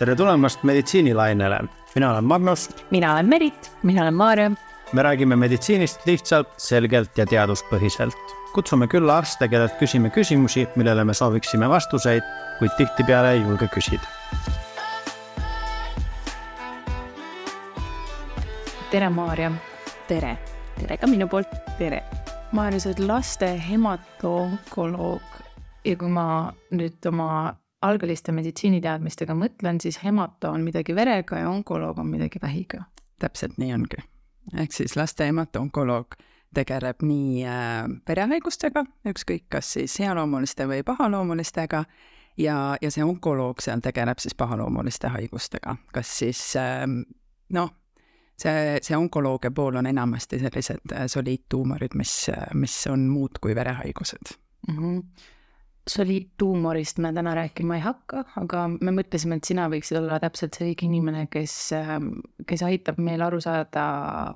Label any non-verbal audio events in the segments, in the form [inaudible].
tere tulemast meditsiinilainele, mina olen Magnus. mina olen Merit. mina olen Maarja. me räägime meditsiinist lihtsalt, selgelt ja teaduspõhiselt. kutsume külla arste, kellelt küsime küsimusi, millele me sooviksime vastuseid, kuid tihtipeale ei julge küsida. tere, Maarja. tere. tere ka minu poolt. tere. Maarja, sa oled laste hematoonkoloog ja kui ma nüüd oma algeliste meditsiiniteadmistega mõtlen, siis hemato on midagi verega ja onkoloog on midagi vähiga. täpselt nii ongi. ehk siis laste hematonkoloog tegeleb nii äh, verehaigustega, ükskõik kas siis healoomuliste või pahaloomulistega, ja, ja see onkoloog seal tegeleb siis pahaloomuliste haigustega, kas siis äh, noh, see, see onkoloogia pool on enamasti sellised äh, soliidtuumorid, mis, mis on muud kui verehaigused mm. -hmm soliidtuumorist me täna rääkima ei hakka, aga me mõtlesime, et sina võiksid olla täpselt see õige inimene, kes, ähm, kes aitab meil aru saada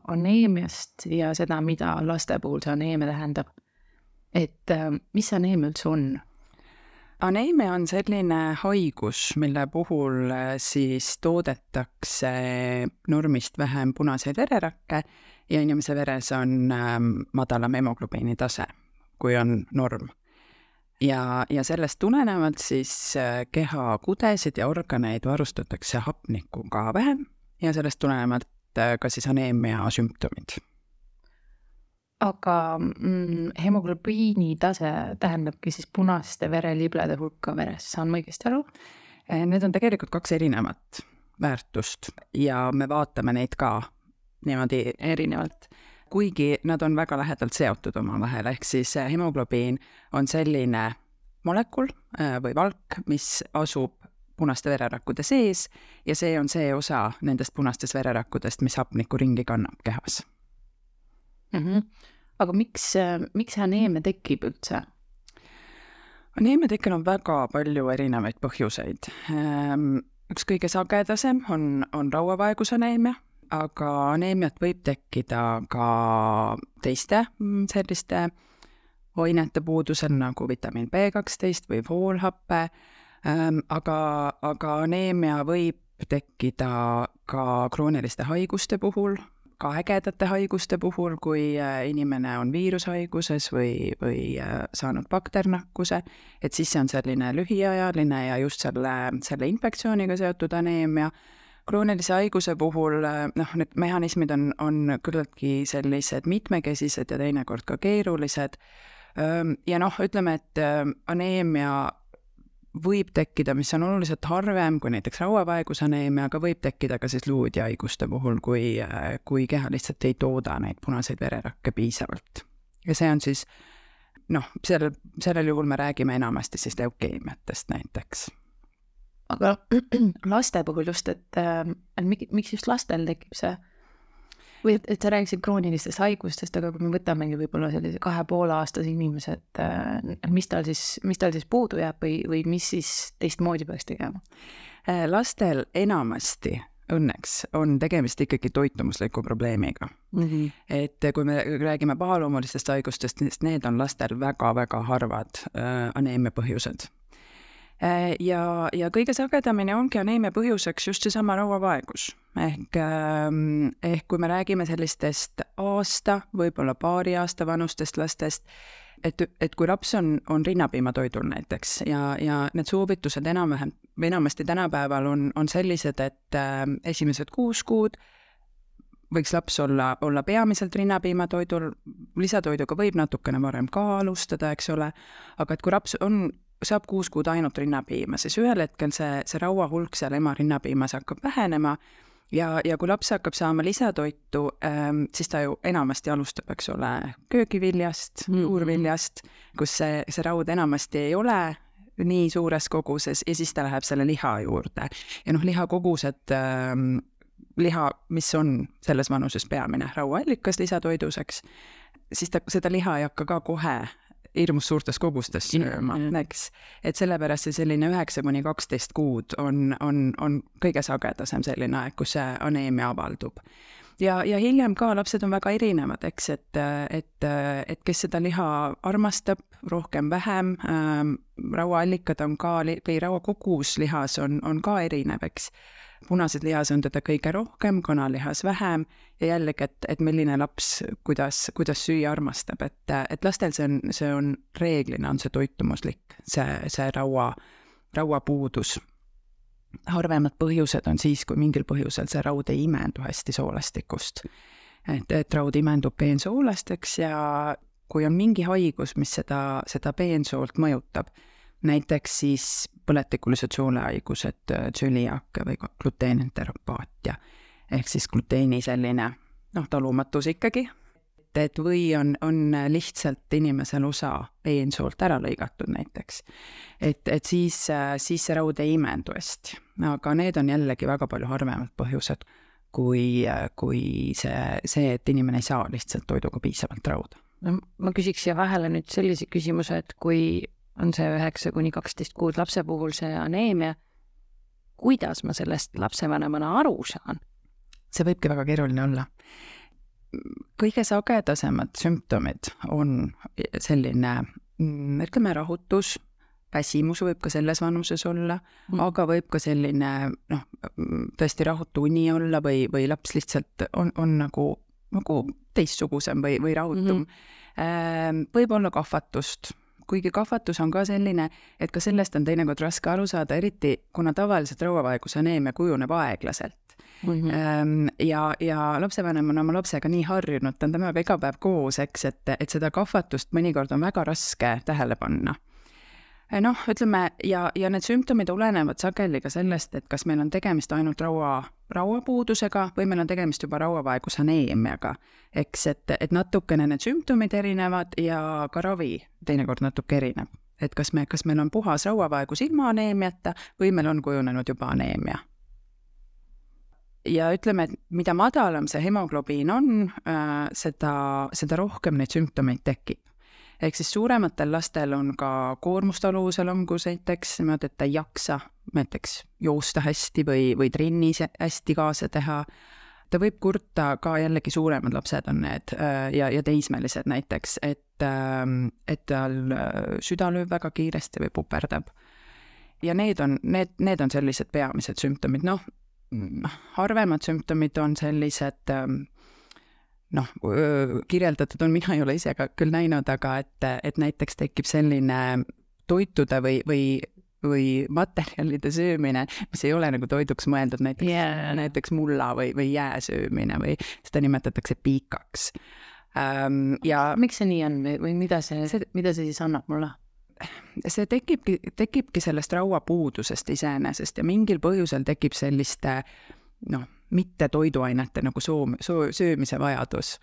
aneemiast ja seda, mida laste puhul see aneemia tähendab. et ähm, mis aneemia üldse on? aneemia on selline haigus, mille puhul äh, siis toodetakse normist vähem punaseid vererakke ja inimese veres on ähm, madalam hemoglobiini tase, kui on norm ja, ja sellest tulenevalt siis äh, keha kudesid ja organeid varustatakse hapnikuga vähem ja sellest tulenevalt äh, ka siis aneemia sümptomid. aga mm, hemoglobiini tase tähendabki siis punaste vereliblede hulka veres, saan ma õigesti aru? Äh, need on tegelikult kaks erinevat väärtust ja me vaatame neid ka niimoodi erinevalt kuigi nad on väga lähedalt seotud omavahel, ehk siis hemoglobiin on selline molekul äh, või valk, mis asub punaste vererakkude sees ja see on see osa nendest punastest vererakkudest, mis hapnikku ringi kannab kehas mm. -hmm. aga miks, miks aneemia tekib üldse? aneemia tekkel on väga palju erinevaid põhjuseid. Ähm, üks kõige sagedasem on, on rauavaegusaneemia aga aneemiat võib tekkida ka teiste mm, selliste ainete puudusel nagu vitamiin B kaksteist või foolhappe, ähm, aga, aga aneemia võib tekkida ka krooniliste haiguste puhul, ka ägedate haiguste puhul, kui äh, inimene on viirushaiguses või, või äh, saanud bakternakkuse, et siis see on selline lühiajaline ja just selle, selle infektsiooniga seotud aneemia kroonilise haiguse puhul noh, need mehhanismid on, on küllaltki sellised mitmekesised ja teinekord ka keerulised. ja noh, ütleme, et aneemia võib tekkida, mis on oluliselt harvem kui näiteks rauavaegusaneemia, aga võib tekkida ka siis luuüdihaiguste puhul, kui, kui keha lihtsalt ei tooda neid punaseid vererakke piisavalt. ja see on siis noh, sellel, sellel juhul me räägime enamasti siis leukeemiatest näiteks aga [clears throat] laste puhul just, et, et miks, just lastel tekib see või et, et sa rääkisid kroonilistest haigustest, aga kui me võtamegi võib-olla sellise kahe poole aastase inimese, et äh, mis tal siis, mis tal siis puudu jääb või, või mis siis teistmoodi peaks tegema? Äh, lastel enamasti õnneks on tegemist ikkagi toitumusliku probleemiga mm. -hmm. et kui me räägime pahaloomulistest haigustest, siis need on lastel väga-väga harvad äh, aneemia põhjused Äh, ja, ja kõige sagedamini ongi aneemia põhjuseks just seesama rauavaegus. ehk, ähm, ehk kui me räägime sellistest aasta, võib-olla paari aasta vanustest lastest, et, et kui laps on, on rinnapiimatoidul näiteks ja, ja need soovitused enam-vähem enamasti tänapäeval on, on sellised, et äh, esimesed kuus kuud võiks laps olla, olla peamiselt rinnapiimatoidul, lisatoiduga võib natukene varem ka alustada, eks ole, aga et kui laps on saab kuus kuud ainult rinnapiima, siis ühel hetkel see, see raua hulk seal ema rinnapiimas hakkab vähenema ja, ja kui laps hakkab saama lisatoitu ähm,, siis ta ju enamasti alustab, eks ole, köögiviljast mm, juurviljast, kus see, see raud enamasti ei ole nii suures koguses ja siis ta läheb selle liha juurde. ja noh, lihakogused ähm, liha, mis on selles vanuses peamine rauaallikas lisatoidus, eks, siis ta, seda liha ei hakka ka kohe hirmus suurtes kogustes sööma, eks. et sellepärast see selline üheksa kuni kaksteist kuud on, on, on kõige sagedasem selline aeg, kus see aneemia avaldub. ja, ja hiljem ka lapsed on väga erinevad, eks, et, et, et kes seda liha armastab, rohkem, vähem ähm,, rauaallikad on ka, või rauakogus lihas on, on ka erinev, eks punases lihas on teda kõige rohkem, kanalihas vähem ja jällegi, et, et milline laps, kuidas, kuidas süüa armastab, et, et lastel see on, see on reeglina on see toitumuslik, see, see raua, rauapuudus harvemad põhjused on siis, kui mingil põhjusel see raud ei imendu hästi soolastikust. et, et raud imendub peensoolasteks ja kui on mingi haigus, mis seda, seda peensoolt mõjutab, näiteks siis põletikulised soolehaigused, tsüliak või gluteenenteropaatia ehk siis gluteeni selline noh, talumatus ikkagi et või on, on lihtsalt inimesel osa peensoolt ära lõigatud näiteks. et, et siis, siis see raud ei imendu hästi, aga need on jällegi väga palju harvemad põhjused kui, kui see, see, et inimene ei saa lihtsalt toiduga piisavalt rauda. no ma küsiks siia vahele nüüd sellise küsimuse, et kui on see üheksa kuni kaksteist kuud lapse puhul see aneemia, kuidas ma sellest lapsevanemana aru saan? see võibki väga keeruline olla kõige sagedasemad sümptomid on selline, mm, ütleme, rahutus, väsimus võib ka selles vanuses olla mm., aga võib ka selline noh, tõesti rahutu uni olla või, või laps lihtsalt on, on nagu, nagu teistsugusem või, või rahutum mm. -hmm. võib olla kahvatust, kuigi kahvatus on ka selline, et ka sellest on teinekord raske aru saada, eriti kuna tavaliselt rauavaeguse aneemia kujuneb aeglaselt mm. -hmm. ja, ja lapsevanem on oma lapsega nii harjunud, ta on temaga iga päev koos, eks, et, et seda kahvatust mõnikord on väga raske tähele panna äh, noh, ütleme ja, ja need sümptomid olenevad sageli ka sellest, et kas meil on tegemist ainult raua, rauapuudusega või meil on tegemist juba rauavaegusaneemiaga. eks, et, et natukene need sümptomid erinevad ja ka ravi teinekord natuke erineb. et kas me, kas meil on puhas rauavaegus ilma aneemiata või meil on kujunenud juba aneemia ja ütleme, et mida madalam see hemoglobiin on, äh, seda, seda rohkem neid sümptomeid tekib. ehk siis suurematel lastel on ka koormustaluvuse langus näiteks, niimoodi, et ta ei jaksa näiteks joosta hästi või, või trennis hästi kaasa teha. ta võib kurta ka jällegi suuremad lapsed on need äh, ja, ja teismelised näiteks, et, ähm, et tal äh, süda lööb väga kiiresti või puperdab ja need on, need, need on sellised peamised sümptomid, noh, harvemad sümptomid on sellised ähm, noh, kirjeldatud on, mina ei ole ise ka küll näinud, aga et, et näiteks tekib selline toitude või, või või materjalide söömine, mis ei ole nagu toiduks mõeldud, näiteks yeah., näiteks mulla või, või jää söömine või seda nimetatakse piikaks ähm,. ja miks see nii on või, mida see, see, mida see siis annab mulle? see tekibki, tekibki sellest rauapuudusest iseenesest ja mingil põhjusel tekib selliste noh, mitte toiduainete nagu soom-, soo-, söömise vajadus.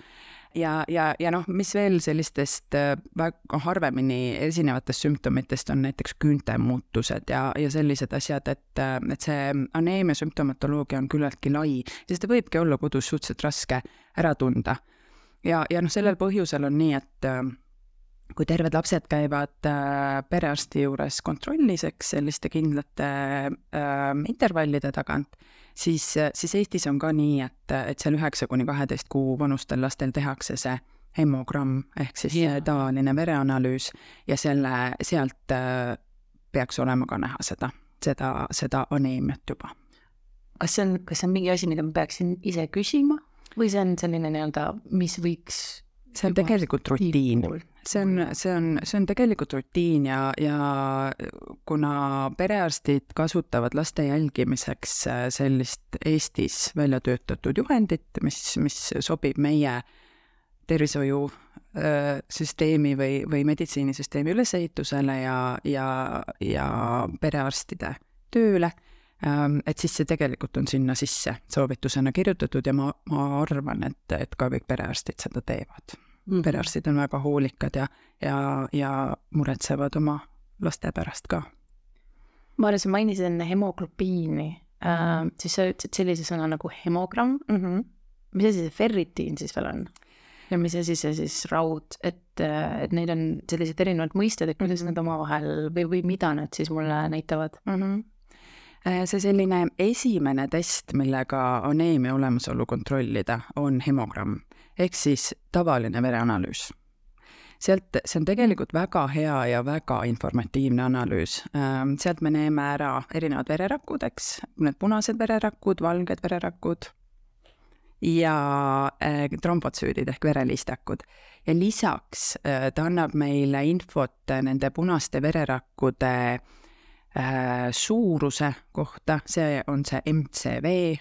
ja, ja, ja noh, mis veel sellistest äh, väga harvemini esinevatest sümptomitest on näiteks küünte muutused ja, ja sellised asjad, et, äh, et see aneemia sümptomatoloogia on küllaltki lai, sest ta võibki olla kodus suhteliselt raske ära tunda. ja, ja noh, sellel põhjusel on nii, et äh, kui terved lapsed käivad perearsti juures kontrollis, eks, selliste kindlate äh, intervallide tagant, siis, siis Eestis on ka nii, et, et seal üheksa kuni kaheteist kuu vanustel lastel tehakse see hemogramm ehk siis yeah. tavaline vereanalüüs ja selle, sealt äh, peaks olema ka näha seda, seda, seda aneemiat juba. kas see on, kas see on mingi asi, mida ma peaksin ise küsima või see on selline nii-öelda, mis võiks see on tegelikult rutiin, see on, see on, see on tegelikult rutiin ja, ja kuna perearstid kasutavad laste jälgimiseks äh, sellist Eestis välja töötatud juhendit, mis, mis sobib meie tervishoiusüsteemi äh, või, või meditsiinisüsteemi ülesehitusele ja, ja, ja perearstide tööle, et siis see tegelikult on sinna sisse soovitusena kirjutatud ja ma, ma arvan, et, et ka kõik perearstid seda teevad mm.. perearstid on väga hoolikad ja, ja, ja muretsevad oma laste pärast ka. Maarja, sa mainisid enne hemoglobiini äh,, siis sa ütlesid sellise sõna nagu hemogramm mm. -hmm. mis asi see ferritiin siis veel on? ja mis asi see siis raud, et, et neid on sellised erinevad mõisted, et kuidas mm -hmm. nad omavahel või, või mida nad siis mulle näitavad mm? -hmm Äh, see selline esimene test, millega aneemia olemasolu kontrollida, on hemogramm ehk siis tavaline vereanalüüs. sealt, see on tegelikult väga hea ja väga informatiivne analüüs. Ähm, sealt me näeme ära erinevad vererakud, eks, need punased vererakud, valged vererakud ja äh, trombotsüüdid ehk verelistakud. ja lisaks äh, ta annab meile infot nende punaste vererakkude Äh, suuruse kohta, see on see MCV äh,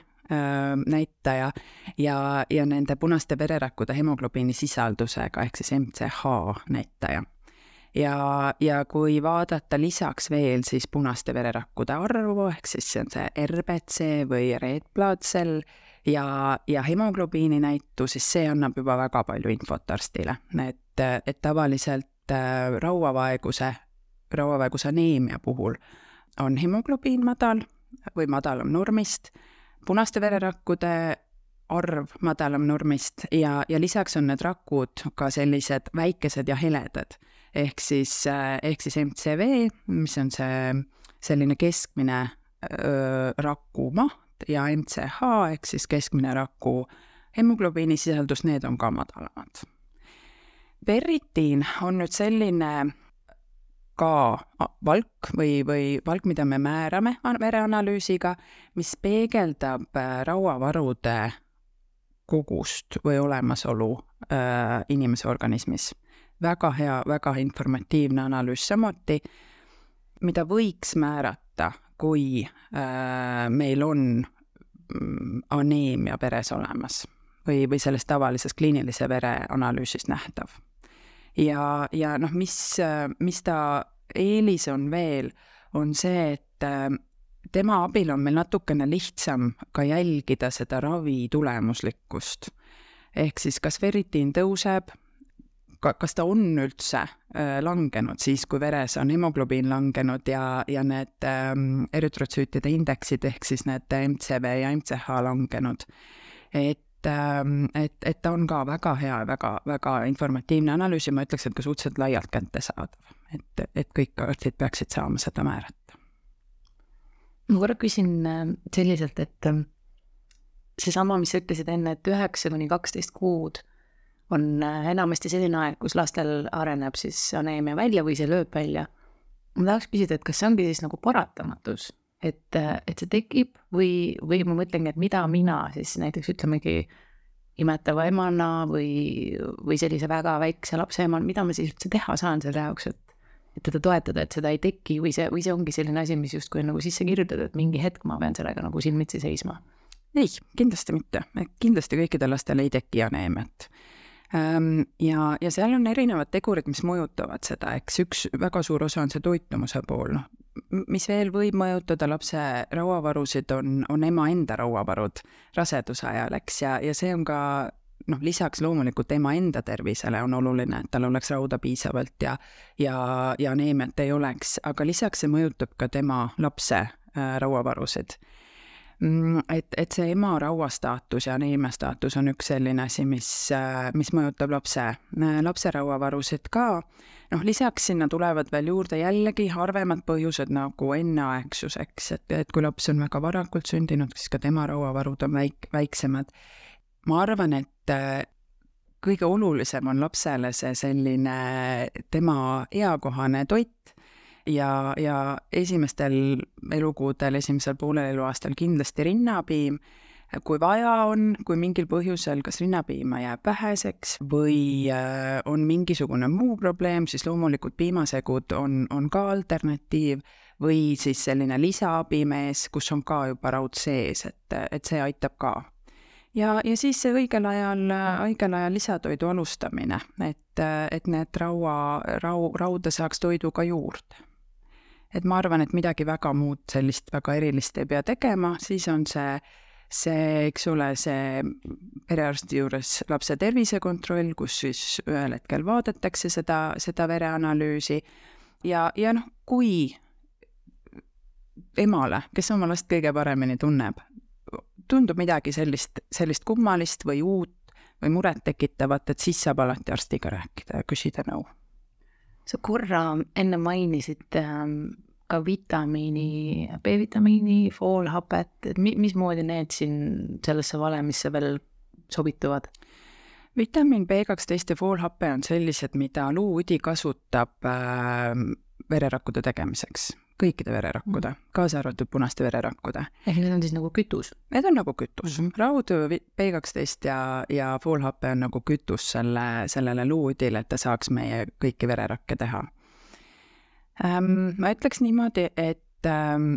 näitaja ja, ja nende punaste vererakkude hemoglobiini sisaldusega ehk siis MCH näitaja. ja, ja kui vaadata lisaks veel siis punaste vererakkude arvu, ehk siis see on see RBC või red blood cell ja, ja hemoglobiini näitu, siis see annab juba väga palju infot arstile, et, et tavaliselt äh, rauavaeguse rauavaeguse aneemia puhul on hemoglobiin madal või madalam normist, punaste vererakkude arv madalam normist ja, ja lisaks on need rakud ka sellised väikesed ja heledad. ehk siis, ehk siis MCV, mis on see selline keskmine öö, raku maht ja MCH ehk siis keskmine raku hemoglobiini sisaldus, need on ka madalamad. Ferritiin on nüüd selline ka valk või, või valk, mida me määrame vereanalüüsiga, mis peegeldab äh, rauavarude kogust või olemasolu äh, inimese organismis. väga hea, väga informatiivne analüüs samuti, mida võiks määrata, kui äh, meil on mm, aneemia veres olemas või, või sellest tavalisest kliinilise vere analüüsist nähtav ja, ja noh, mis, mis ta eelis on veel, on see, et äh, tema abil on meil natukene lihtsam ka jälgida seda ravi tulemuslikkust. ehk siis kas ferritiin tõuseb, ka, kas ta on üldse äh, langenud siis, kui veres on hemoglobiin langenud ja, ja need ähm, erütrotsüütide indeksid ehk siis need MCV ja MCH langenud. et Ähm, et, et ta on ka väga hea ja väga, väga informatiivne analüüs ja ma ütleks, et ka suhteliselt laialt kättesaadav. Et, et kõik arstid peaksid saama seda määrata. ma korra küsin äh, selliselt, et ähm, seesama, mis sa ütlesid enne, et üheksa kuni kaksteist kuud on äh, enamasti selline aeg, kus lastel areneb siis aneemia välja või see lööb välja. ma tahaks küsida, et kas see ongi siis nagu paratamatus et, et see tekib või, või ma mõtlengi, et mida mina siis näiteks ütlemegi imetava emana või, või sellise väga väikse lapse emana, mida ma siis üldse teha saan selle jaoks, et et teda toetada, et seda ei teki või see, või see ongi selline asi, mis justkui on nagu sisse kirjutatud, et mingi hetk ma pean sellega nagu silmitsi seisma? ei, kindlasti mitte, kindlasti kõikidel lastel ei teki aneemiat. Ja, ja seal on erinevad tegurid, mis mõjutavad seda, eks üks väga suur osa on see toitumuse pool, noh, mis veel võib mõjutada lapse rauavarusid, on, on ema enda rauavarud raseduse ajal, eks, ja, ja see on ka noh, lisaks loomulikult ema enda tervisele on oluline, et tal oleks rauda piisavalt ja ja, ja aneemiat ei oleks, aga lisaks see mõjutab ka tema lapse äh, rauavarusid Mm, et, et see ema rauastaatus ja aneemia staatus on üks selline asi, mis, äh, mis mõjutab lapse, äh, lapse rauavarusid ka. noh, lisaks sinna tulevad veel juurde jällegi harvemad põhjused nagu enneaegsus, eks, et, et kui laps on väga varakult sündinud, siis ka tema rauavarud on väik-, väiksemad. Ma arvan, et äh, kõige olulisem on lapsele see selline tema eakohane toit ja, ja esimestel elukuudel, esimesel poolel eluaastal kindlasti rinnapiim, kui vaja on, kui mingil põhjusel kas rinnapiima jääb väheseks või äh, on mingisugune muu probleem, siis loomulikult piimasegud on, on ka alternatiiv. Või siis selline lisaabimees, kus on ka juba raud sees, et, et see aitab ka ja, ja siis see õigel ajal, õigel ajal lisatoidu alustamine, et, et need raua, rau, rauda saaks toiduga juurde. Et ma arvan, et midagi väga muud sellist väga erilist ei pea tegema, siis on see, see, eks ole, see perearsti juures lapse tervisekontroll, kus siis ühel hetkel vaadatakse seda, seda vereanalüüsi. Ja, ja noh, kui emale, kes oma last kõige paremini tunneb, tundub midagi sellist, sellist kummalist või uut või murettekitavat, et siis saab alati arstiga rääkida ja küsida nõu sa korra enne mainisid ähm, ka vitamiini, B-vitamiini, foolhapet, et mi-, mismoodi need siin sellesse valemisse veel sobituvad? vitamiin B kaksteist ja foolhape on sellised, mida luuudi kasutab äh, vererakkude tegemiseks, kõikide vererakkude mm., kaasa arvatud punaste vererakkude. ehk need on siis nagu kütus? Need on nagu kütus mm. -hmm. raud B kaksteist ja, ja foolhape on nagu kütus selle, sellele luuudile, et ta saaks meie kõiki vererakke teha ähm,. ma ütleks niimoodi, et ähm,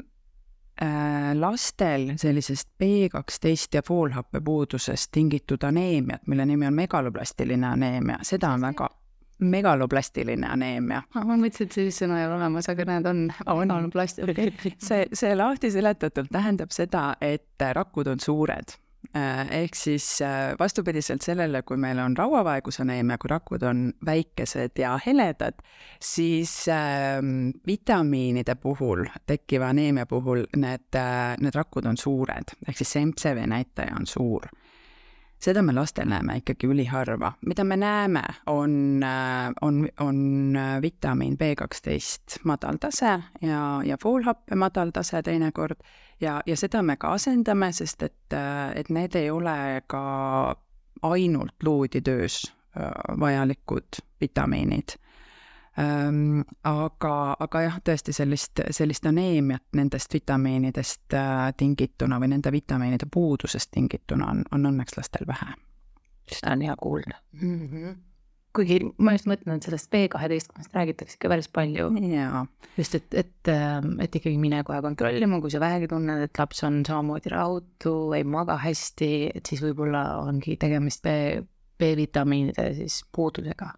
Äh, lastel sellisest B kaksteist ja foolhappepuudusest tingitud aneemiat, mille nimi on megaloblastiline aneemia, seda on väga, megaloplastiline aneemia. ma mõtlesin, et sellist sõna ei ole olemas, aga näed, on, on, on plast-. [laughs] see, see lahti seletatult tähendab seda, et rakud on suured Äh, ehk siis äh, vastupidiselt sellele, kui meil on rauavaegusaneemia, kui rakud on väikesed ja heledad, siis äh, vitamiinide puhul, tekkiva aneemia puhul need äh,, need rakud on suured, ehk siis see MCV näitaja on suur seda me lastel näeme ikkagi üliharva. mida me näeme, on, äh, on, on vitamiin B kaksteist madal tase ja, ja foolhappe madal tase teinekord ja, ja seda me ka asendame, sest et, et need ei ole ka ainult luuditöös äh, vajalikud vitamiinid. Aga, aga jah, tõesti sellist, sellist aneemiat nendest vitamiinidest äh, tingituna või nende vitamiinide puudusest tingituna on, on õnneks lastel vähe. seda on hea kuulda mm. -hmm kuigi ma just mõtlen, et sellest B kaheteistkümnest räägitakse ikka päris palju. just, et, et, ähm, et ikkagi mine kohe kontrollima, kui sa vähegi tunned, et laps on samamoodi rahutu, ei maga hästi, et siis võib-olla ongi tegemist B, B-vitamiinide siis puudusega.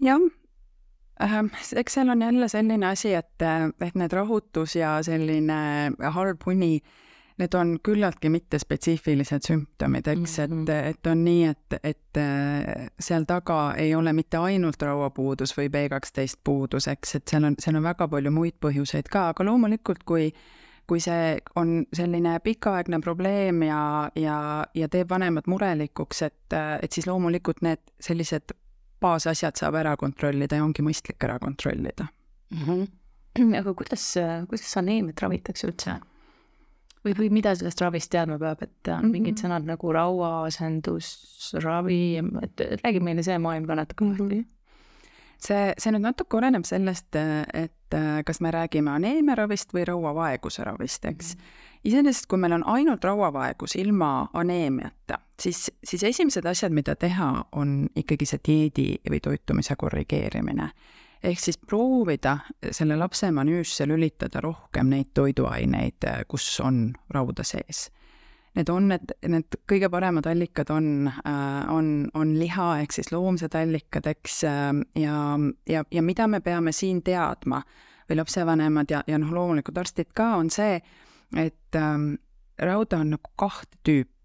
jah eks seal on jälle selline asi, et, et need rahutus ja selline halb uni need on küllaltki mittespetsiifilised sümptomid, eks, et, mhm. et on nii, et, et äh, seal taga ei ole mitte ainult rauapuudus või B12 puudus, eks, et seal on, seal on väga palju muid põhjuseid ka, aga loomulikult, kui kui see on selline pikaaegne probleem ja, ja, ja teeb vanemad murelikuks, et, et siis loomulikult need sellised baasasjad saab ära kontrollida ja ongi mõistlik ära kontrollida mm. -hmm. [clears throat] aga kuidas, kuidas aneemiat ravitakse üldse? või, või mida sellest ravist teadma peab, et on mm -hmm. mingid sõnad nagu rauaasendusravi, et, et räägi meile see maailm ka natuke mm. -hmm. see, see nüüd natuke oleneb sellest, et kas me räägime aneemiaravist või rauavaeguse ravist, eks mm. -hmm. iseenesest, kui meil on ainult rauavaegus ilma aneemiata, siis, siis esimesed asjad, mida teha, on ikkagi see dieedi või toitumise korrigeerimine ehk siis proovida selle lapse menüüsse lülitada rohkem neid toiduaineid, kus on rauda sees. Need on need, need kõige paremad allikad on, on, on liha ehk siis loomsed allikad, eks, ja, ja, ja mida me peame siin teadma või lapsevanemad ja, ja noh, loomulikult arstid ka, on see, et ähm, rauda on nagu kahte tüüpi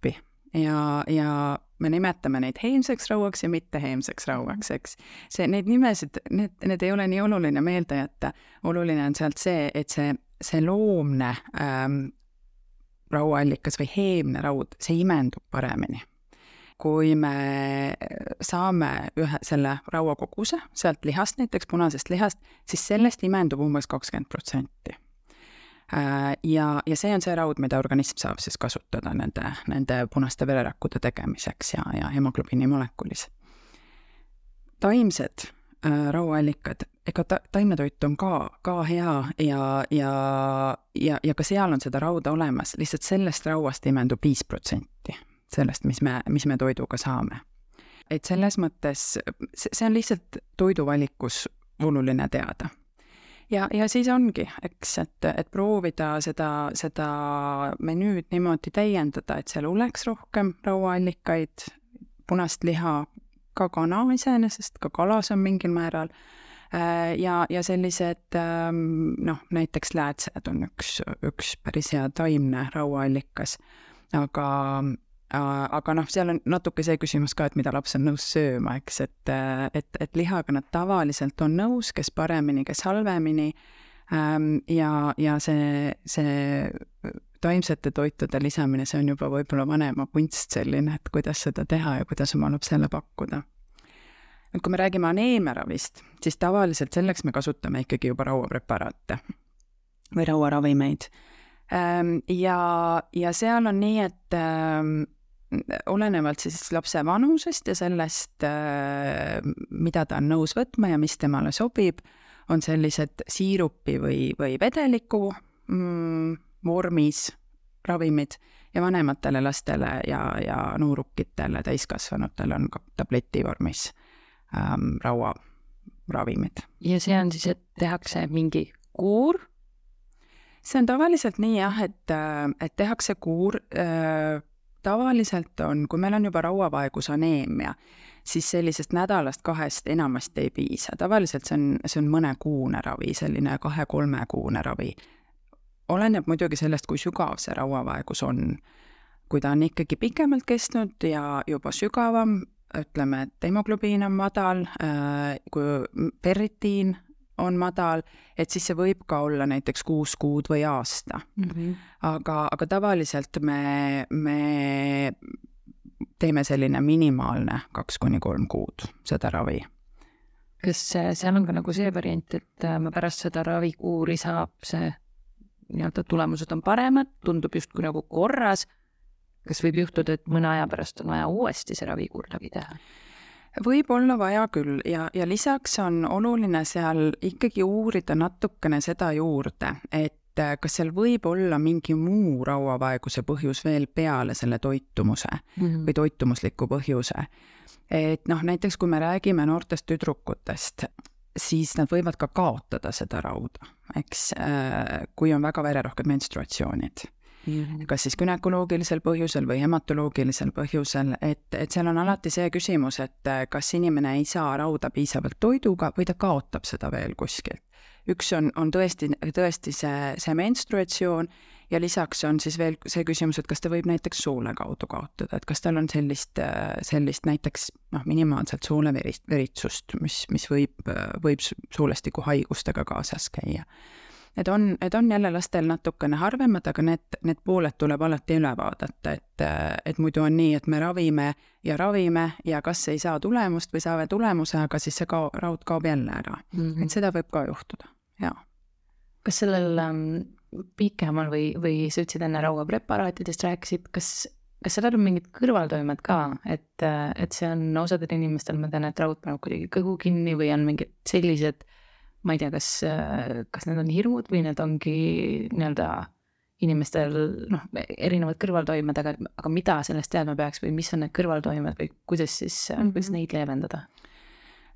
ja, ja me nimetame neid heimseks rauaks ja mitteheimseks rauaks, eks. see, neid nimesid, need, need ei ole nii oluline meelde jätta. oluline on sealt see, et see, see loomne ähm, rauaallikas või heemne raud, see imendub paremini. kui me saame ühe selle rauakoguse sealt lihast, näiteks punasest lihast, siis sellest imendub umbes kakskümmend protsenti Äh, ja, ja see on see raud, mida organism saab siis kasutada nende, nende punaste vererakkude tegemiseks ja, ja hemoglobiini molekulis. taimsed äh, rauaallikad, ega ta, taimetoit on ka, ka hea ja, ja, ja, ja ka seal on seda rauda olemas, lihtsalt sellest rauast imendub viis protsenti sellest, mis me, mis me toiduga saame. et selles mõttes, see on lihtsalt toiduvalikus oluline teada ja, ja siis ongi, eks, et, et proovida seda, seda menüüd niimoodi täiendada, et seal oleks rohkem rauaallikaid, punast liha, ka kana iseenesest, ka kalas on mingil määral, äh, ja, ja sellised ähm, noh, näiteks läätsed on üks, üks päris hea taimne rauaallikas, aga aga noh, seal on natuke see küsimus ka, et mida laps on nõus sööma, eks, et, äh, et, et lihaga nad tavaliselt on nõus, kes paremini, kes halvemini. Ähm, ja, ja see, see taimsete toitude lisamine, see on juba võib-olla vanema kunst selline, et kuidas seda teha ja kuidas oma lapsele pakkuda. nüüd, kui me räägime aneemiaravist, siis tavaliselt selleks me kasutame ikkagi juba rauapreparaate või rauaravimeid. Ähm, ja, ja seal on nii, et ähm, olenevalt siis lapse vanusest ja sellest, äh, mida ta on nõus võtma ja mis temale sobib, on sellised siirupi või, või vedeliku mm, vormis ravimid ja vanematele lastele ja, ja noorukitele, täiskasvanutele on ka tableti vormis ähm, rauaravimid. ja see on siis, et tehakse mingi kuur? see on tavaliselt nii jah, et, äh, et tehakse kuur äh, tavaliselt on, kui meil on juba rauavaegusaneemia, siis sellisest nädalast-kahest enamasti ei piisa, tavaliselt see on, see on mõnekuune ravi, selline kahe-kolmekuune ravi. oleneb muidugi sellest, kui sügav see rauavaegus on. kui ta on ikkagi pikemalt kestnud ja juba sügavam, ütleme, et hemoglobiin on madal, äh, kui ferritiin on madal, et siis see võib ka olla näiteks kuus kuud või aasta mm. -hmm. aga, aga tavaliselt me, me teeme selline minimaalne kaks kuni kolm kuud seda ravi. kas seal on ka nagu see variant, et äh, pärast seda ravikuuri saab see nii-öelda tulemused on paremad, tundub justkui nagu korras, kas võib juhtuda, et mõne aja pärast on vaja uuesti see ravikuur läbi teha? Võib olla vaja küll ja, ja lisaks on oluline seal ikkagi uurida natukene seda juurde, et äh, kas seal võib olla mingi muu rauavaeguse põhjus veel peale selle toitumuse mm -hmm. või toitumusliku põhjuse. et noh, näiteks kui me räägime noortest tüdrukutest, siis nad võivad ka kaotada seda rauda, eks, äh, kui on väga vererohked menstruatsioonid. Kas siis günekoloogilisel põhjusel või hematoloogilisel põhjusel, et, et seal on alati see küsimus, et äh, kas inimene ei saa rauda piisavalt toiduga või ta kaotab seda veel kuskilt. üks on, on tõesti, tõesti see, see menstruatsioon ja lisaks on siis veel see küsimus, et kas ta võib näiteks soole kaudu kaotada, et kas tal on sellist, äh, sellist näiteks noh, minimaalselt sooleveritsust, mis, mis võib, võib soolestikuhaigustega kaasas käia Need on, need on jälle lastel natukene harvemad, aga need, need pooled tuleb alati üle vaadata, et, et muidu on nii, et me ravime ja ravime ja kas ei saa tulemust või saame tulemuse, aga siis see kao-, raud kaob jälle ära mm. -hmm. et seda võib ka juhtuda, jaa. kas sellel ähm, pikemal või, või sa ütlesid enne rauapreparaatidest rääkisid, kas kas sellel on mingid kõrvaltoimed ka, et, et see on osadel inimestel, ma tean, et raud paneb kuidagi kõhu kinni või on mingid sellised äh, ma ei tea, kas, kas need on hirmud või need ongi nii-öelda inimestel noh, erinevad kõrvaltoimed, aga, aga mida sellest teadma peaks või mis on need kõrvaltoimed või kuidas siis mm, -hmm. kuidas neid leevendada?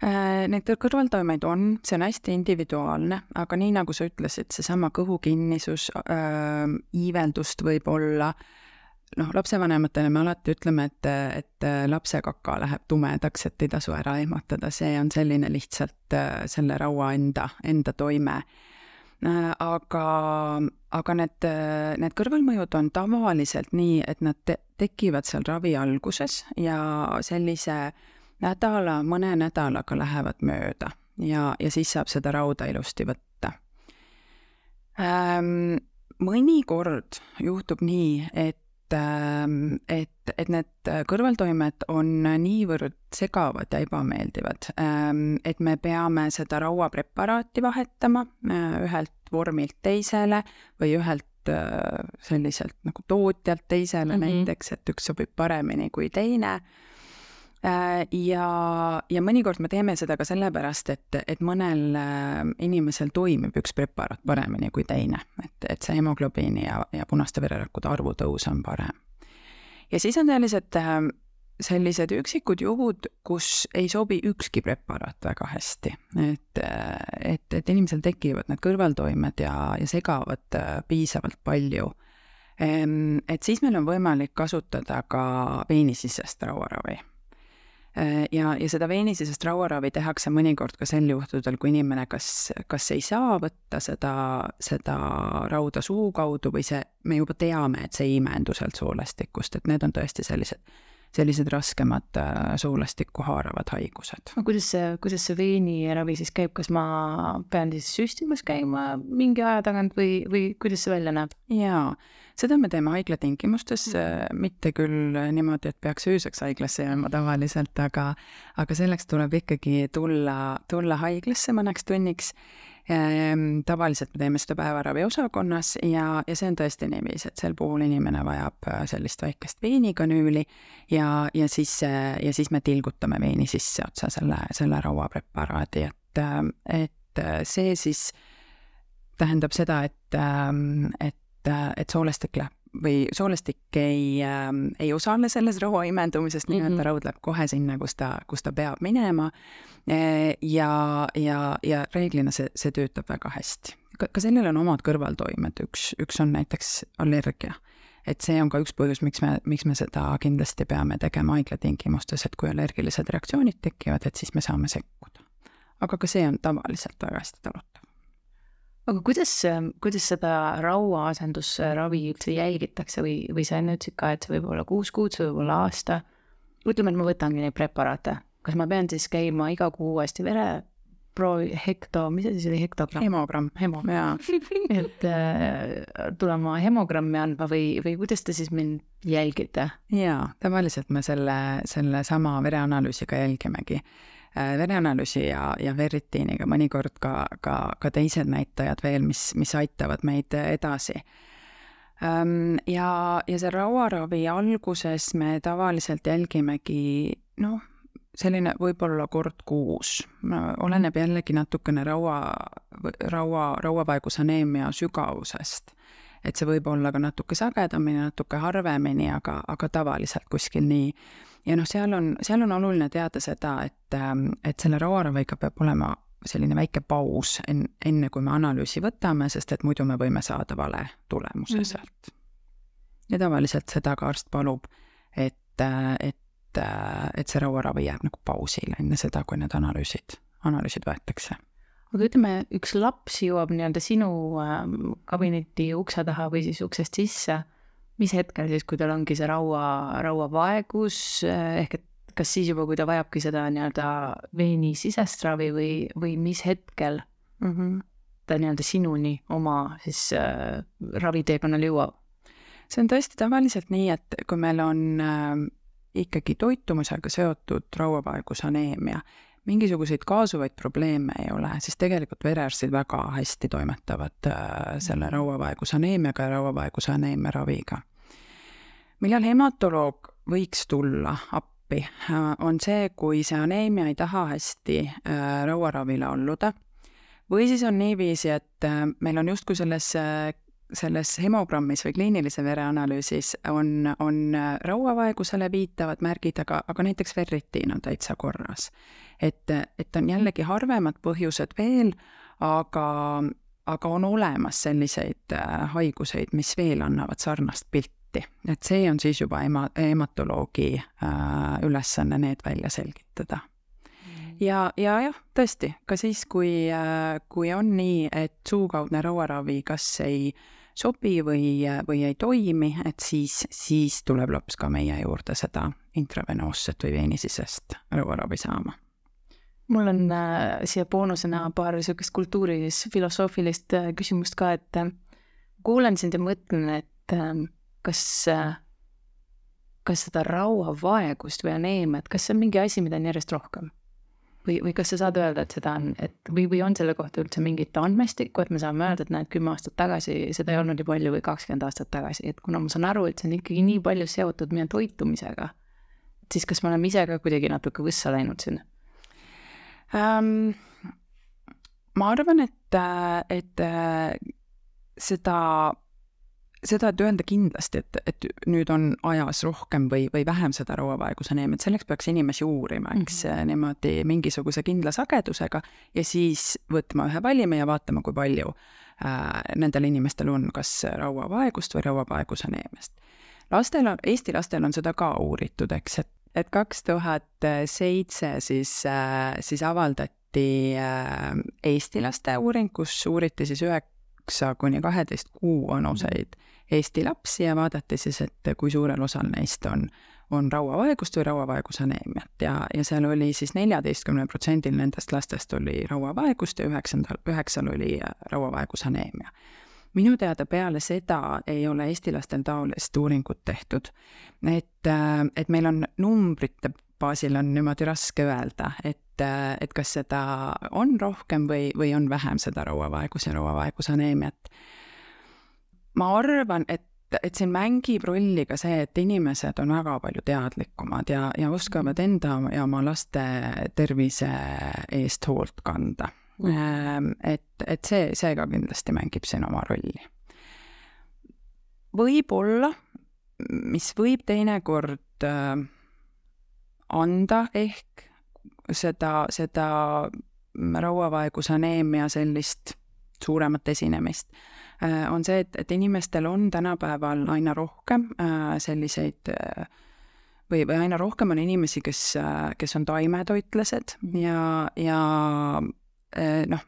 Äh, neid kõrvaltoimeid on, see on hästi individuaalne, aga nii nagu sa ütlesid, seesama kõhukinnisus äh,, iiveldust võib olla äh,, noh, lapsevanematele me alati ütleme, et, et lapse kaka läheb tumedaks, et ei tasu ära ehmatada, see on selline lihtsalt äh, selle raua enda, enda toime. Äh, aga, aga need, need kõrvalmõjud on tavaliselt nii, et nad te tekivad seal ravi alguses ja sellise nädala, mõne nädalaga lähevad mööda ja, ja siis saab seda rauda ilusti võtta ähm, mõnikord juhtub nii, et et, et need kõrvaltoimed on niivõrd segavad ja ebameeldivad, ähm, et me peame seda rauapreparaati vahetama äh, ühelt vormilt teisele või ühelt äh, selliselt nagu tootjalt teisele mm -hmm. näiteks, et üks sobib paremini kui teine ja, ja mõnikord me teeme seda ka sellepärast, et, et mõnel äh, inimesel toimib üks preparaat paremini kui teine, et, et see hemoglobiini ja, ja punaste vererakkude arvu tõus on parem. ja siis on sellised, äh, sellised üksikud juhud, kus ei sobi ükski preparaat väga hästi, et, et, et inimesel tekivad need kõrvaltoimed ja, ja segavad piisavalt palju. Et siis meil on võimalik kasutada ka veenisisest rauaravi. Äh, ja, ja seda veenisisest rauaravi tehakse mõnikord ka sel juhtudel, kui inimene kas, kas ei saa võtta seda, seda rauda suu kaudu või see, me juba teame, et see ei imendu sealt soolestikust, et need on tõesti sellised, sellised raskemad äh, soolastikku haaravad haigused. no kuidas see, kuidas see veeniravi siis käib, kas ma pean siis süstimas käima mingi aja tagant või, või kuidas see välja näeb? jaa seda me teeme haigla tingimustes mm, -hmm. mitte küll niimoodi, et peaks ööseks haiglasse jääma tavaliselt, aga aga selleks tuleb ikkagi tulla, tulla haiglasse mõneks tunniks tavaliselt me teeme seda päevaraviosakonnas ja, ja see on tõesti niiviisi, et sel puhul inimene vajab äh, sellist väikest veinikanüüli ja, ja siis, äh, ja siis me tilgutame veini sisse otsa selle, selle rauapreparaadi, et, äh, et see siis tähendab seda, et, et, et soolestik läheb või soolestik ei äh,, ei osale selles rõhua imendumises, mm -hmm. ta raud läheb kohe sinna, kus ta, kus ta peab minema. E, ja, ja, ja reeglina see, see töötab väga hästi. ka sellel on omad kõrvaltoimed, üks, üks on näiteks allergia. et see on ka üks põhjus, miks me, miks me seda kindlasti peame tegema haiglatingimustes, et kui allergilised reaktsioonid tekivad, et siis me saame sekkuda. aga ka see on tavaliselt väga hästi talutav aga kuidas, kuidas seda rauaasendusravi üldse jälgitakse või, või sa enne ütlesid ka, et see võib olla kuus kuud, see võib olla aasta. ütleme, et ma võtangi neid preparaate, kas ma pean siis käima iga kuu uuesti vereproovi, hekto, mis asi see oli, hektogramm? hemogramm. hemo, jaa. [laughs] et äh, tulema hemogrammi andma või, või kuidas te siis mind jälgite? jaa, tavaliselt me selle, sellesama vereanalüüsiga jälgimegi vereanalüüsi ja, ja ferritiiniga, mõnikord ka, ka, ka teised näitajad veel, mis, mis aitavad meid edasi. Ähm, ja, ja see rauaravi alguses me tavaliselt jälgimegi noh, selline võib-olla kord kuus, oleneb jällegi natukene raua, raua, rauavaegusaneemia sügavusest. et see võib olla ka natuke sagedamini, natuke harvemini, aga, aga tavaliselt kuskil nii ja noh, seal on, seal on oluline teada seda, et, ähm, et selle rauaraviga peab olema selline väike paus enne, enne kui me analüüsi võtame, sest et muidu me võime saada vale tulemuse mm. sealt. ja tavaliselt seda ka arst palub, et, äh, et, äh, et see rauaravi jääb nagu pausile enne seda, kui need analüüsid, analüüsid võetakse aga ütleme, üks laps jõuab nii-öelda sinu ähm, kabineti ukse taha või siis uksest sisse mis hetkel siis, kui tal ongi see raua, rauavaegus eh, ehk et kas siis juba, kui ta vajabki seda nii-öelda veenisisest ravi või, või mis hetkel mm -hmm. ta nii-öelda sinuni oma siis äh, raviteekonnal jõuab? see on tõesti tavaliselt nii, et kui meil on äh, ikkagi toitumisega seotud rauavaegusaneemia, mingisuguseid kaasuvaid probleeme ei ole, siis tegelikult verearstid väga hästi toimetavad äh, selle rauavaegusaneemiaga ja rauavaegusaneemia raviga. millal hematoloog võiks tulla appi, äh, on see, kui see aneemia ei taha hästi äh, rauaravile alluda või siis on niiviisi, et meil on justkui selles selles hemogrammis või kliinilise vereanalüüsis on, on rauavaegusele viitavad märgid, aga, aga näiteks ferritiin on täitsa korras. Et, et on jällegi harvemad põhjused veel, aga, aga on olemas selliseid äh, haiguseid, mis veel annavad sarnast pilti, et see on siis juba ema, hematoloogi äh, ülesanne need välja selgitada. Ja, ja jah, tõesti, ka siis, kui, äh, kui on nii, et suukaudne rauaravi kas ei sobi või, või ei toimi, et siis, siis tuleb laps ka meie juurde seda intravenoosset või veenisisest rauaravi saama mul on äh, siia boonusena paar niisugust kultuurilist, filosoofilist äh, küsimust ka, et äh, kuulan sind ja mõtlen, et äh, kas äh,, kas seda rauavaegust või aneemiat, kas see on mingi asi, mida on järjest rohkem? Või, või kas sa saad öelda, et seda on, et või, või on selle kohta üldse mingit andmestikku, et me saame öelda, et näed, kümme aastat tagasi seda ei olnud nii palju või kakskümmend aastat tagasi, et kuna ma saan aru, et see on ikkagi nii palju seotud meie toitumisega, siis kas me oleme ise ka kuidagi natuke võssa läinud sinna? ähm,? ma arvan, et, et seda, seda, et öelda kindlasti, et, et nüüd on ajas rohkem või, või vähem seda rauavaegusaneemiat, selleks peaks inimesi uurima, eks mm, -hmm. niimoodi mingisuguse kindla sagedusega ja siis võtma ühe valimi ja vaatama, kui palju äh, nendel inimestel on kas rauavaegust või rauavaegusaneemiast. lastel on, Eesti lastel on seda ka uuritud, eks, et et kaks tuhat seitse siis, äh, siis avaldati äh, Eesti laste uuring, kus uuriti siis üheksa kuni kaheteist kuu vanuseid Eesti lapsi ja vaadati siis, et kui suurel osal neist on, on rauavaegust või rauavaegusaneemiat. Ja, ja seal oli siis neljateistkümnel protsendil nendest lastest oli rauavaegust ja üheksandal, üheksal oli äh, rauavaegusaneemia. Minu teada peale seda ei ole Eesti lastel taolist uuringut tehtud. et, äh, et meil on numbrite baasil on niimoodi raske öelda, et, et kas seda on rohkem või, või on vähem seda rauavaegus ja rauavaegusaneemiat. ma arvan, et et siin mängib rolli ka see, et inimesed on väga palju teadlikumad ja, ja oskavad enda ja oma laste tervise eest hoolt kanda mm.. et, et see, see ka kindlasti mängib siin oma rolli. võib-olla, mis võib teinekord äh, anda ehk seda, seda rauavaegusaneemia sellist suuremat esinemist, äh, on see, et, et inimestel on tänapäeval aina rohkem äh, selliseid äh, või, või aina rohkem on inimesi, kes, kes on taimetoitlased ja, ja noh,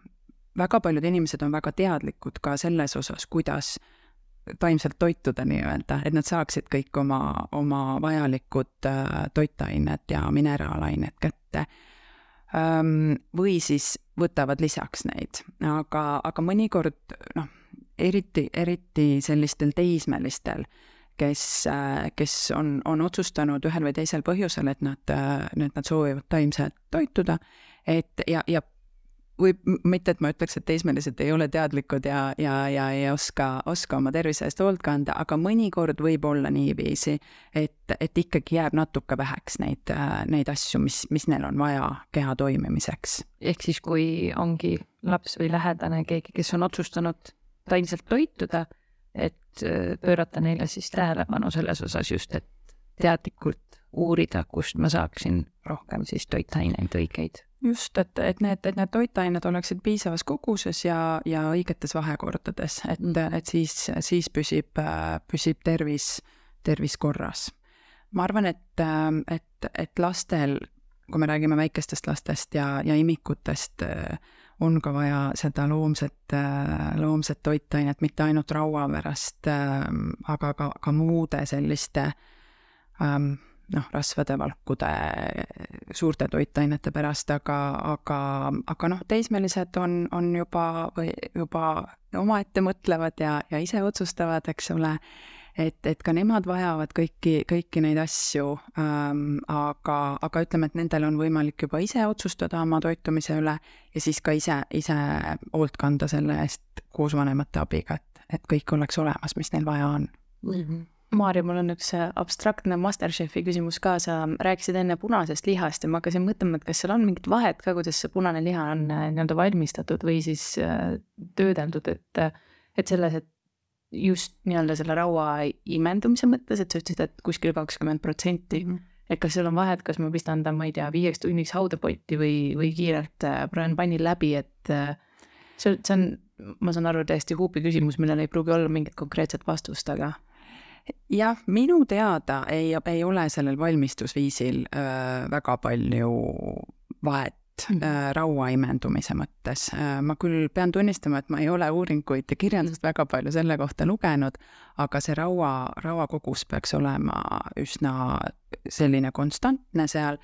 väga paljud inimesed on väga teadlikud ka selles osas, kuidas taimselt toituda nii-öelda, et nad saaksid kõik oma, oma vajalikud toitained ja mineraalained kätte. Või siis võtavad lisaks neid, aga, aga mõnikord noh, eriti, eriti sellistel teismelistel, kes, kes on, on otsustanud ühel või teisel põhjusel, et nad, et nad soovivad taimselt toituda, et ja, ja või mitte, et ma ütleks, et teismelised ei ole teadlikud ja, ja, ja ei oska, oska oma tervise eest hoolt kanda, aga mõnikord võib olla niiviisi, et, et ikkagi jääb natuke väheks neid, neid asju, mis, mis neil on vaja keha toimimiseks. ehk siis, kui ongi laps või lähedane, keegi, kes on otsustanud taimselt toituda, et pöörata neile siis tähelepanu selles osas just, et teadlikult uurida, kust ma saaksin rohkem siis toitaineid õigeid just, et, et need, et need toitained oleksid piisavas koguses ja, ja õigetes vahekordades, et mm., et siis, siis püsib, püsib tervis, tervis korras. ma arvan, et, et, et lastel, kui me räägime väikestest lastest ja, ja imikutest, on ka vaja seda loomset, loomset toitainet mitte ainult raua pärast, aga ka, ka muude selliste ähm, noh, rasvade, valkude, suurte toitainete pärast, aga, aga, aga noh, teismelised on, on juba või juba omaette mõtlevad ja, ja ise otsustavad, eks ole, et, et ka nemad vajavad kõiki, kõiki neid asju ähm,, aga, aga ütleme, et nendel on võimalik juba ise otsustada oma toitumise üle ja siis ka ise, ise hoolt kanda selle eest koos vanemate abiga, et, et kõik oleks olemas, mis neil vaja on mm. -hmm Maarja, mul on üks äh, abstraktne Masterchefi küsimus ka, sa rääkisid enne punasest lihast ja ma hakkasin mõtlema, et kas seal on mingit vahet ka, kuidas see punane liha on äh, nii-öelda valmistatud või siis äh, töödeldud, et, et selles, et just nii-öelda selle raua imendumise mõttes, et sa ütlesid, et kuskil kakskümmend protsenti -hmm. et kas seal on vahet, kas ma pistan ta, ma ei tea, viieks tunniks haudepotti või, või kiirelt praen pannil läbi, et see, see on, ma saan aru, täiesti huupi küsimus, millel ei pruugi olla mingit konkreetset vastust, aga jah, minu teada ei, ei ole sellel valmistusviisil äh, väga palju vahet äh, raua imendumise mõttes. Ma küll pean tunnistama, et ma ei ole uuringuid ja kirjandust väga palju selle kohta lugenud, aga see raua, rauakogus peaks olema üsna selline konstantne seal.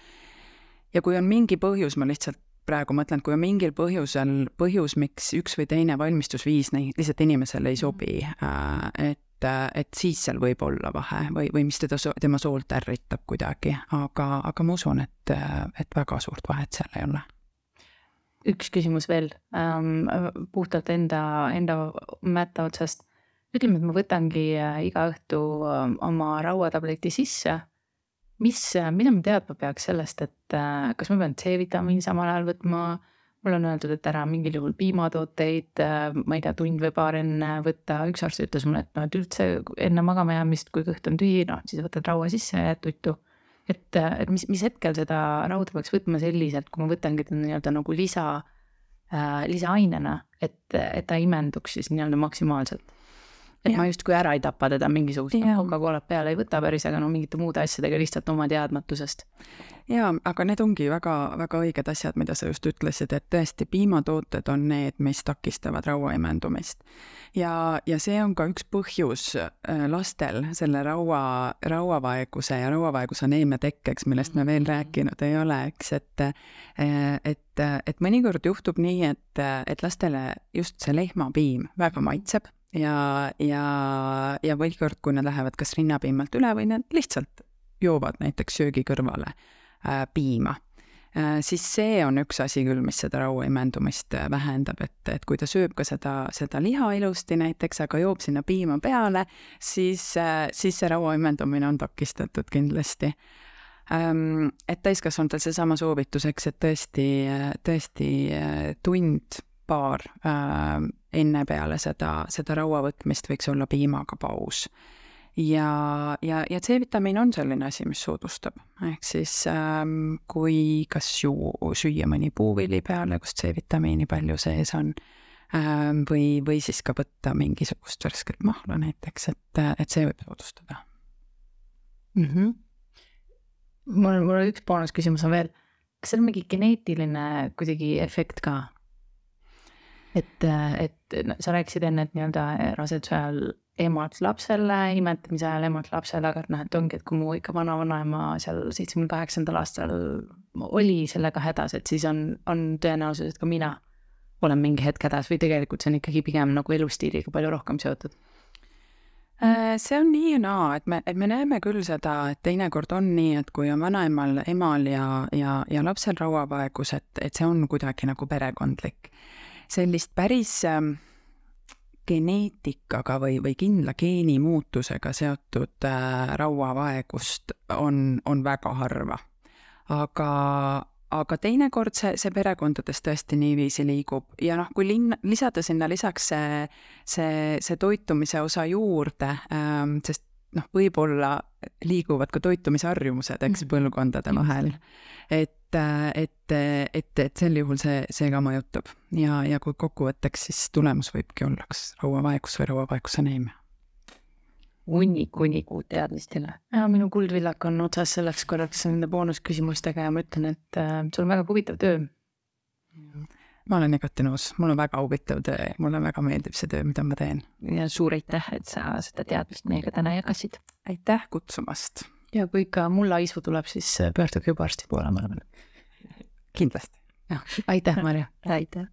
ja kui on mingi põhjus, ma lihtsalt praegu mõtlen, kui on mingil põhjusel, põhjus, miks üks või teine valmistusviis lihtsalt inimesele ei sobi äh,, et et, siis seal võib olla vahe või, või mis teda, tema soolt ärritab kuidagi, aga, aga ma usun, et, et väga suurt vahet seal ei ole. üks küsimus veel ähm,, puhtalt enda, enda mätta otsast. ütleme, et ma võtangi äh, iga õhtu äh, oma rauatableti sisse. mis, mida ma teadma peaks sellest, et äh, kas ma pean C-vitamiini samal ajal võtma mm mulle on öeldud, et ära mingil juhul piimatooteid, äh, ma ei tea, tund või paar enne võtta, üks arst ütles mulle, et noh, et üldse enne magama jäämist, kui kõht on tühi, noh siis võtad raua sisse ja jääd tuttu. et, äh, et mis, mis hetkel seda rauda peaks võtma selliselt, kui ma võtangi ta nii-öelda nagu lisa äh,, lisaainena, et, et ta imenduks siis nii-öelda maksimaalselt et ja. ma justkui ära ei tapa teda mingisugust Coca-Colat peale ei võta päris, aga no mingite muude asjadega lihtsalt oma teadmatusest. jaa, aga need ongi väga, väga õiged asjad, mida sa just ütlesid, et tõesti, piimatooted on need, mis takistavad raua imendumist. ja, ja see on ka üks põhjus äh, lastel selle raua, rauavaeguse ja rauavaegusaneemia tekkeks, millest me veel rääkinud ei ole, eks, et äh, et, et mõnikord juhtub nii, et, et lastele just see lehmapiim väga maitseb ja, ja, ja mõnikord, kui nad lähevad kas rinnapiimalt üle või nad lihtsalt joovad näiteks söögi kõrvale äh, piima äh,, siis see on üks asi küll, mis seda raua imendumist äh, vähendab, et, et kui ta sööb ka seda, seda liha ilusti näiteks, aga joob sinna piima peale, siis äh,, siis see raua imendumine on takistatud kindlasti ähm,. et täiskasvanutel seesama soovitus, eks, et tõesti, tõesti äh, tund paar äh, enne peale seda, seda raua võtmist võiks olla piimaga paus. ja, ja, ja C-vitamiin on selline asi, mis soodustab, ehk siis ähm, kui kas ju süüa mõni puuvili peale, kus C-vitamiini palju sees on ähm,, või, või siis ka võtta mingisugust värsket mahla näiteks, et, et see võib soodustada mm. -hmm. mul, mul üks boonusküsimus on veel, kas seal on mingi geneetiline kuidagi efekt ka? Et, et sa rääkisid enne, et nii-öelda raseduse ajal emalt lapsele, imetamise ajal emalt lapsele, aga noh, et ongi, et kui mu ikka vana-vanaema seal seitsmekümne kaheksandal aastal oli sellega hädas, et siis on, on tõenäosus, et ka mina olen mingi hetk hädas või tegelikult see on ikkagi pigem nagu elustiiliga palju rohkem seotud. Äh, see on nii ja naa, et me, et me näeme küll seda, et teinekord on nii, et kui on vanaemal, emal ja, ja, ja lapsel rauavaegus, et, et see on kuidagi nagu perekondlik sellist päris ähm, geneetikaga või, või kindla geenimuutusega seotud äh, rauavaegust on, on väga harva. aga, aga teinekord see, see perekondades tõesti niiviisi liigub ja noh, kui linn, lisada sinna lisaks see, see, see toitumise osa juurde ähm,, sest noh, võib-olla liiguvad ka toitumisharjumused, eks, mhm. põlvkondade vahel. et, et, et, et sel juhul see, see ka mõjutab ja, ja kui kokkuvõtteks, siis tulemus võibki olla kas rauavaegus või rauavaegusaneemia. hunnik, hunnik uut teadmist jälle. ja minu kuldvillak on otsas selleks korraks nende boonusküsimustega ja ma ütlen, et äh, sul on väga huvitav töö ma olen igati nõus, mul on väga huvitav töö mulle väga meeldib see töö, mida ma teen. ja suur aitäh, et sa seda teadmist meiega täna jagasid. aitäh kutsumast. ja kui ikka mullaisu tuleb, siis äh, pöörduge juba arsti poole, ma arvan. kindlasti. aitäh, Marju. aitäh.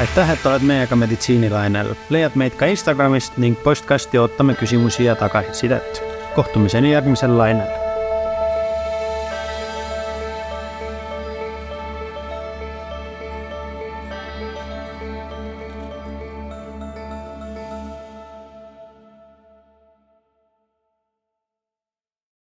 aitäh, et oled meiega meditsiinilainel. leiad meid ka Instagramist ning postkasti ootame küsimusi ja tagasisidet. kohtumiseni järgmisel lainel